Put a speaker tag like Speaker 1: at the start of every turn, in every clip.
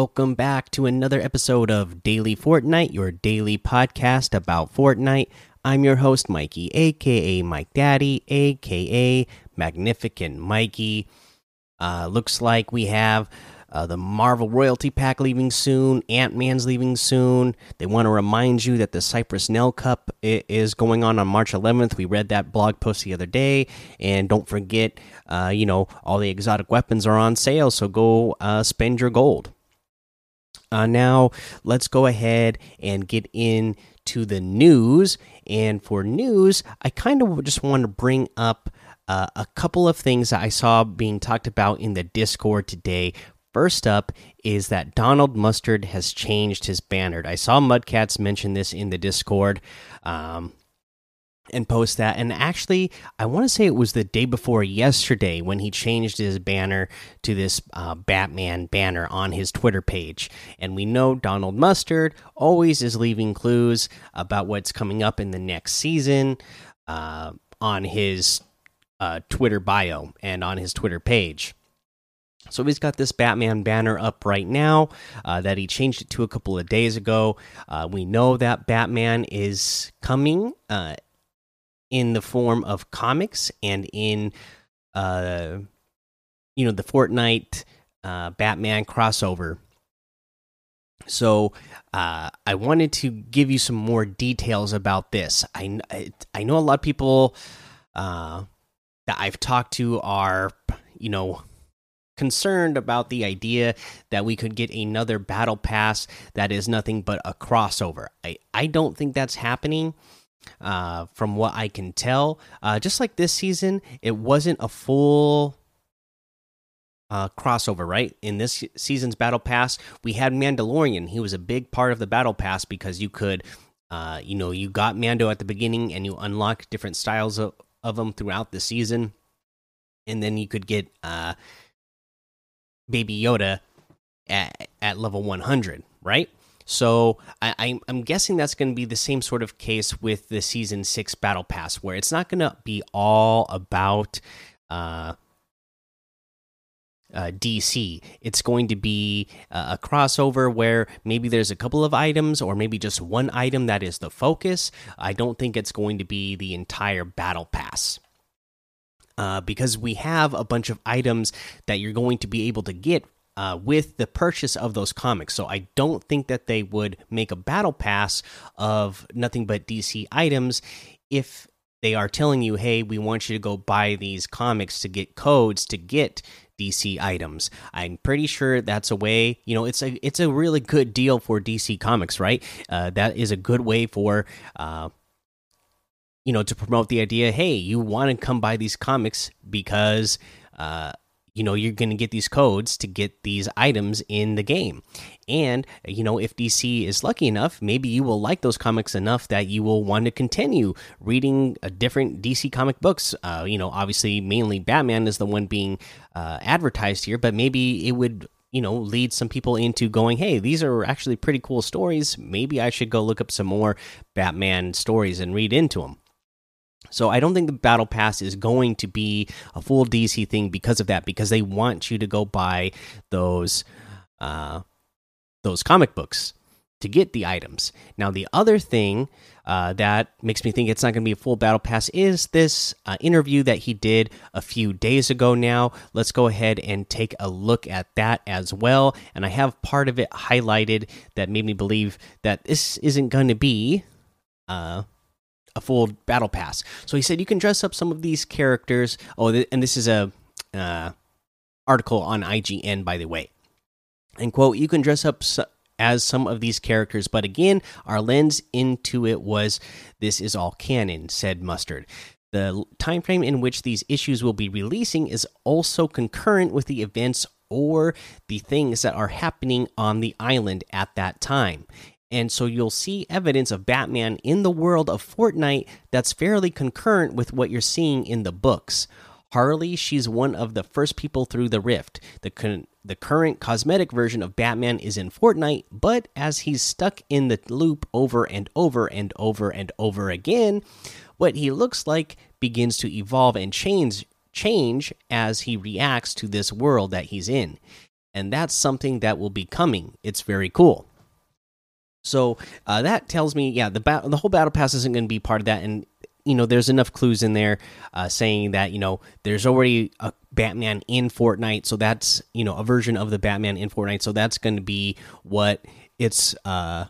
Speaker 1: Welcome back to another episode of Daily Fortnite, your daily podcast about Fortnite. I'm your host, Mikey, aka Mike Daddy, aka Magnificent Mikey. Uh, looks like we have uh, the Marvel Royalty Pack leaving soon, Ant Man's leaving soon. They want to remind you that the Cypress Nell Cup is going on on March 11th. We read that blog post the other day. And don't forget, uh, you know, all the exotic weapons are on sale, so go uh, spend your gold. Uh, now, let's go ahead and get into the news. And for news, I kind of just want to bring up uh, a couple of things that I saw being talked about in the Discord today. First up is that Donald Mustard has changed his banner. I saw Mudcats mention this in the Discord. Um, and post that. And actually, I want to say it was the day before yesterday when he changed his banner to this uh, Batman banner on his Twitter page. And we know Donald Mustard always is leaving clues about what's coming up in the next season uh, on his uh, Twitter bio and on his Twitter page. So he's got this Batman banner up right now uh, that he changed it to a couple of days ago. Uh, we know that Batman is coming uh, in the form of comics and in uh you know the Fortnite uh Batman crossover. So uh I wanted to give you some more details about this. I I know a lot of people uh that I've talked to are you know concerned about the idea that we could get another battle pass that is nothing but a crossover. I I don't think that's happening uh, from what I can tell. Uh, just like this season, it wasn't a full uh, crossover, right? In this season's Battle Pass, we had Mandalorian. He was a big part of the Battle Pass because you could, uh, you know, you got Mando at the beginning and you unlock different styles of, of them throughout the season. And then you could get uh, Baby Yoda at, at level 100, right? So I, am guessing that's going to be the same sort of case with the season six battle pass, where it's not going to be all about uh, uh, DC. It's going to be uh, a crossover where maybe there's a couple of items, or maybe just one item that is the focus. I don't think it's going to be the entire battle pass. Uh, because we have a bunch of items that you're going to be able to get uh, with the purchase of those comics. So I don't think that they would make a battle pass of nothing but DC items if they are telling you, hey, we want you to go buy these comics to get codes to get DC items. I'm pretty sure that's a way. You know, it's a it's a really good deal for DC Comics, right? Uh, that is a good way for. Uh, you know, to promote the idea, hey, you want to come buy these comics because uh, you know you're going to get these codes to get these items in the game. And you know if dc is lucky enough maybe you will like those comics enough that you will want to continue reading a different dc comic books. Uh, you know obviously mainly batman is the one being uh, advertised here but maybe it would you know lead some people into going hey these are actually pretty cool stories. Maybe i should go look up some more batman stories and read into them so I don't think the battle pass is going to be a full DC thing because of that because they want you to go buy those uh those comic books to get the items. Now the other thing uh, that makes me think it's not going to be a full battle pass is this uh, interview that he did a few days ago now let's go ahead and take a look at that as well and i have part of it highlighted that made me believe that this isn't going to be uh, a full battle pass. So he said you can dress up some of these characters. Oh, and this is a uh, article on IGN, by the way. And quote, you can dress up as some of these characters, but again, our lens into it was this is all canon," said Mustard. The time frame in which these issues will be releasing is also concurrent with the events or the things that are happening on the island at that time. And so you'll see evidence of Batman in the world of Fortnite that's fairly concurrent with what you're seeing in the books. Harley, she's one of the first people through the rift. The the current cosmetic version of Batman is in Fortnite, but as he's stuck in the loop over and over and over and over again, what he looks like begins to evolve and change change as he reacts to this world that he's in. and that's something that will be coming. It's very cool. So uh, that tells me, yeah, the the whole battle pass isn't going to be part of that, and you know, there's enough clues in there uh, saying that you know there's already a Batman in Fortnite, so that's you know a version of the Batman in Fortnite, so that's going to be what it's uh,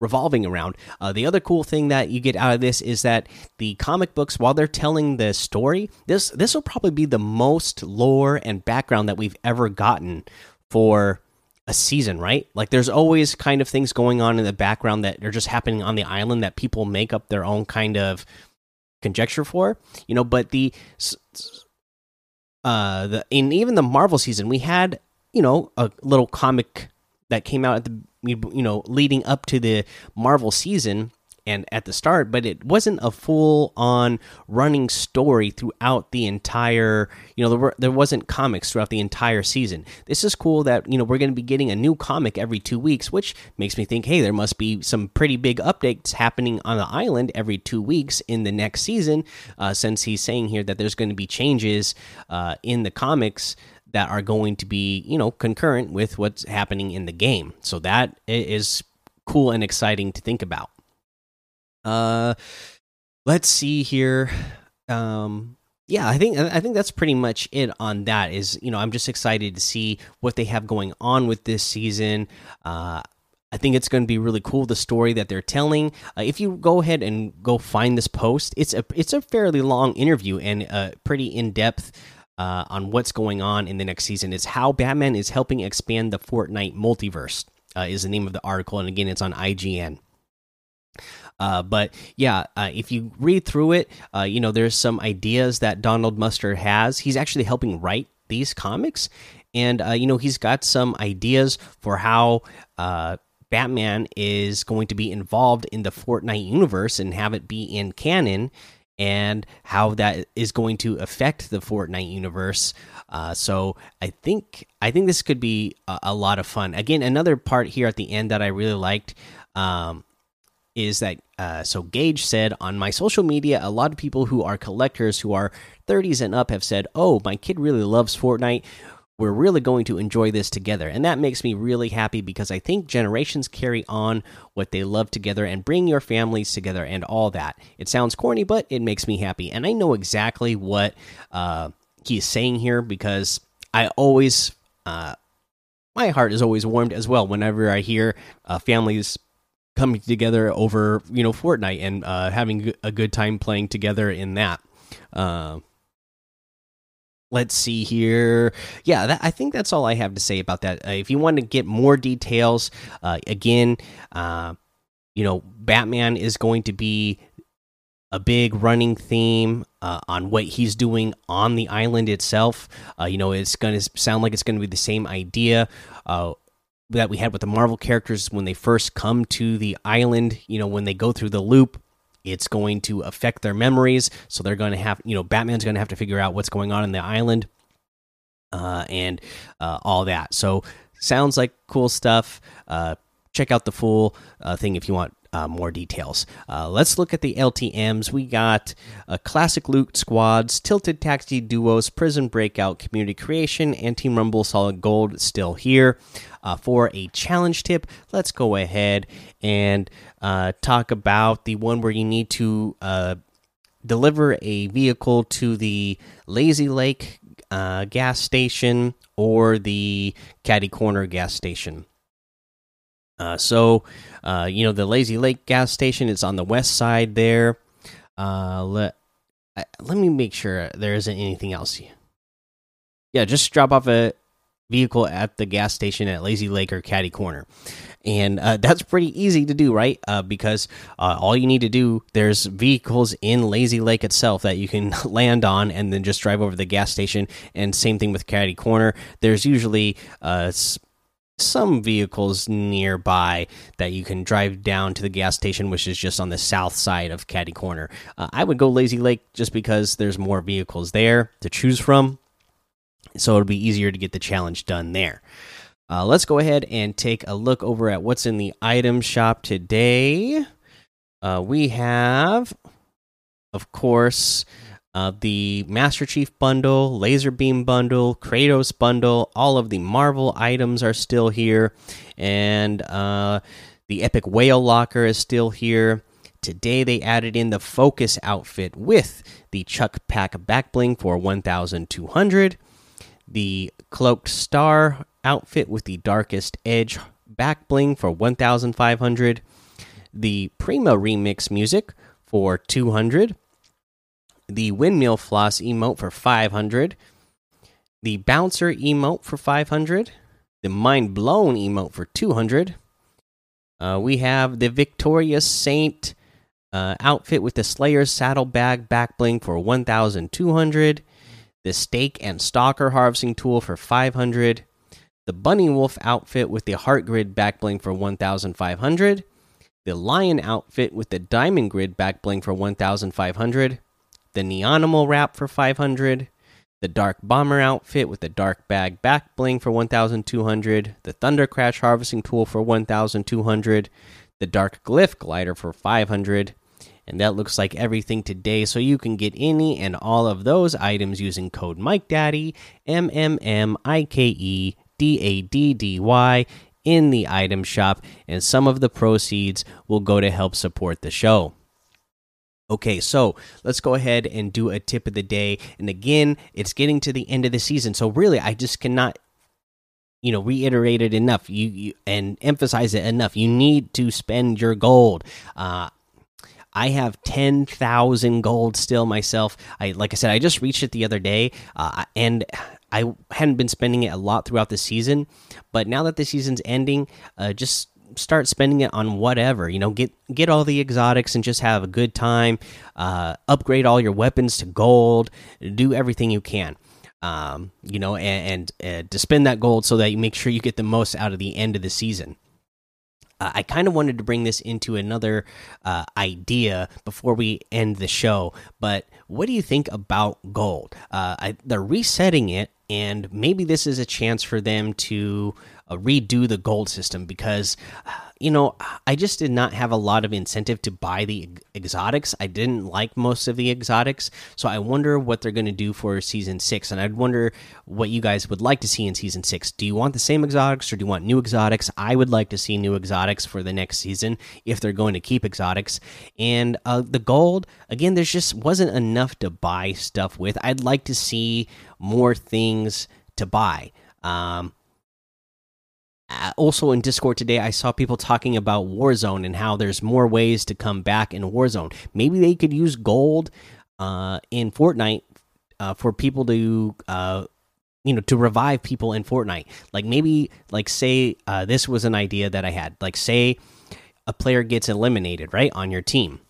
Speaker 1: revolving around. Uh, the other cool thing that you get out of this is that the comic books, while they're telling the story, this this will probably be the most lore and background that we've ever gotten for a season, right? Like there's always kind of things going on in the background that are just happening on the island that people make up their own kind of conjecture for, you know, but the uh the in even the Marvel season, we had, you know, a little comic that came out at the you know leading up to the Marvel season and at the start, but it wasn't a full on running story throughout the entire, you know, there, were, there wasn't comics throughout the entire season. This is cool that, you know, we're going to be getting a new comic every two weeks, which makes me think, hey, there must be some pretty big updates happening on the island every two weeks in the next season, uh, since he's saying here that there's going to be changes uh, in the comics that are going to be, you know, concurrent with what's happening in the game. So that is cool and exciting to think about. Uh, let's see here. Um, yeah, I think I think that's pretty much it on that. Is you know I'm just excited to see what they have going on with this season. Uh, I think it's going to be really cool the story that they're telling. Uh, if you go ahead and go find this post, it's a it's a fairly long interview and uh, pretty in depth uh, on what's going on in the next season. It's how Batman is helping expand the Fortnite multiverse. Uh, is the name of the article, and again, it's on IGN. Uh, but yeah, uh, if you read through it, uh, you know there's some ideas that Donald Mustard has. He's actually helping write these comics, and uh, you know he's got some ideas for how uh, Batman is going to be involved in the Fortnite universe and have it be in canon, and how that is going to affect the Fortnite universe. Uh, so I think I think this could be a, a, lot of fun. Again, another part here at the end that I really liked. Um, is that uh, so Gage said on my social media, a lot of people who are collectors who are 30s and up have said, "Oh, my kid really loves Fortnite. We're really going to enjoy this together." And that makes me really happy because I think generations carry on what they love together and bring your families together and all that. It sounds corny, but it makes me happy, and I know exactly what uh, he's saying here because I always. Uh, my heart is always warmed as well whenever I hear uh, families coming together over you know Fortnite and uh, having a good time playing together in that. Uh, let's see here. Yeah, that, I think that's all I have to say about that. Uh, if you want to get more details, uh, again, uh, you know, Batman is going to be a big running theme uh, on what he's doing on the island itself. Uh, you know, it's going to sound like it's going to be the same idea. Uh, that we had with the Marvel characters when they first come to the island. You know, when they go through the loop, it's going to affect their memories. So they're going to have, you know, Batman's going to have to figure out what's going on in the island uh, and uh, all that. So sounds like cool stuff. Uh, check out the full uh, thing if you want uh, more details. Uh, let's look at the LTMs. We got uh, classic loot squads, tilted taxi duos, prison breakout, community creation, and Team Rumble solid gold still here. Uh, for a challenge tip, let's go ahead and uh, talk about the one where you need to uh, deliver a vehicle to the Lazy Lake gas station or the Caddy Corner gas station. Uh, so, uh, you know, the Lazy Lake gas station is on the west side there. Uh, let let me make sure there isn't anything else. Yeah, just drop off a vehicle at the gas station at Lazy Lake or Caddy Corner, and uh, that's pretty easy to do, right? Uh, because uh, all you need to do there's vehicles in Lazy Lake itself that you can land on, and then just drive over the gas station. And same thing with Caddy Corner. There's usually uh some vehicles nearby that you can drive down to the gas station, which is just on the south side of Caddy Corner. Uh, I would go Lazy Lake just because there's more vehicles there to choose from, so it'll be easier to get the challenge done there. Uh, let's go ahead and take a look over at what's in the item shop today. Uh, we have, of course, Uh, the Master Chief bundle, Laser Beam bundle, Kratos bundle, all of the Marvel items are still here, and uh, the Epic Whale Locker is still here. Today they added in the Focus outfit with the Chuck Pack back bling for 1,200, the Cloaked Star outfit with the Darkest Edge back bling for 1,500, the Prima remix music for 200 the windmill floss emote for 500 the bouncer emote for 500 the mind blown emote for 200 uh, we have the victorious saint uh, outfit with the slayer's saddlebag back bling for 1200 the stake and stalker harvesting tool for 500 the bunny wolf outfit with the heart grid back bling for 1500 the lion outfit with the diamond grid back bling for 1500 the Neonimal wrap for 500, the Dark Bomber outfit with the Dark Bag back bling for 1200, the Thunder Crash harvesting tool for 1200, the Dark Glyph glider for 500. And that looks like everything today. So you can get any and all of those items using code Mike Daddy M M M I K E D A D D Y in the item shop, and some of the proceeds will go to help support the show. Okay, so let's go ahead and do a tip of the day. And again, it's getting to the end of the season, so really, I just cannot, you know, reiterate it enough. You, you and emphasize it enough. You need to spend your gold. Uh, I have ten thousand gold still myself. I like I said, I just reached it the other day, uh, and I hadn't been spending it a lot throughout the season. But now that the season's ending, uh, just start spending it on whatever you know get get all the exotics and just have a good time uh, upgrade all your weapons to gold do everything you can um, you know and, and uh, to spend that gold so that you make sure you get the most out of the end of the season uh, I kind of wanted to bring this into another uh, idea before we end the show, but what do you think about gold? Uh, I, they're resetting it, and maybe this is a chance for them to uh, redo the gold system because you know I just did not have a lot of incentive to buy the exotics. I didn't like most of the exotics, so I wonder what they're going to do for season 6 and I'd wonder what you guys would like to see in season 6. Do you want the same exotics or do you want new exotics? I would like to see new exotics for the next season if they're going to keep exotics. And uh, the gold, again, there's just wasn't enough to buy stuff with. I'd like to see more things to buy. Um, also in Discord today, I saw people talking about Warzone and how there's more ways to come back in Warzone. Maybe they could use gold uh, in Fortnite uh, for people to, uh, you know, to revive people in Fortnite. Like maybe, like say, uh, this was an idea that I had. Like say, a player gets eliminated right on your team,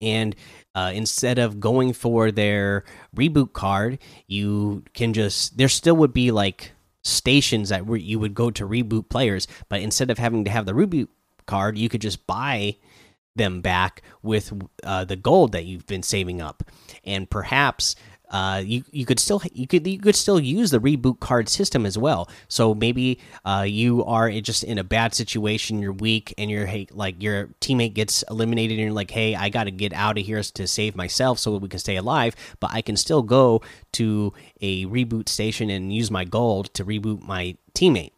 Speaker 1: and uh, instead of going for their reboot card, you can just there still would be like stations that where you would go to reboot players, but instead of having to have the reboot card, you could just buy them back with uh, the gold that you've been saving up, and perhaps uh, you you could still you could you could still use the reboot card system as well. So maybe uh, you are just in a bad situation, you're weak, and you're hey, like your teammate gets eliminated, and you're like, hey, I got to get out of here to save myself so we can stay alive. But I can still go to a reboot station and use my gold to reboot my teammate.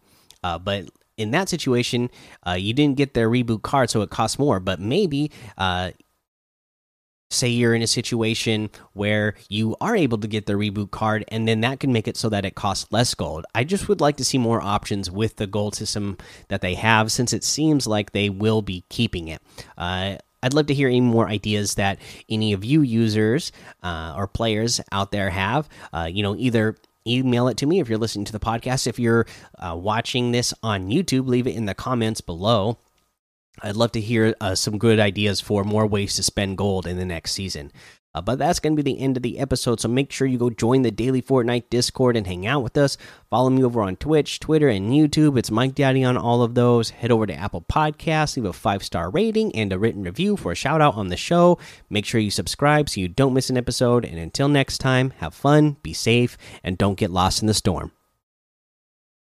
Speaker 1: Uh, but in that situation, uh, you didn't get their reboot card, so it costs more. But maybe uh, say you're in a situation where you are able to get the reboot card and then that can make it so that it costs less gold i just would like to see more options with the gold system that they have since it seems like they will be keeping it uh, I'd love to hear any more ideas that any of you users uh, or players out there have. Uh, you know, either email it to me if you're listening to the podcast. If you're uh, watching this on YouTube, leave it in the comments below. I'd love to hear uh, some good ideas for more ways to spend gold in the next season. Uh, but that's going to be the end of the episode. So make sure you go join the Daily Fortnite Discord and hang out with us. Follow me over on Twitch, Twitter, and YouTube. It's Mike Daddy on all of those. Head over to Apple Podcasts, leave a five star rating and a written review for a shout out on the show. Make sure you subscribe so you don't miss an episode. And until next time, have fun, be safe, and don't get lost in the storm.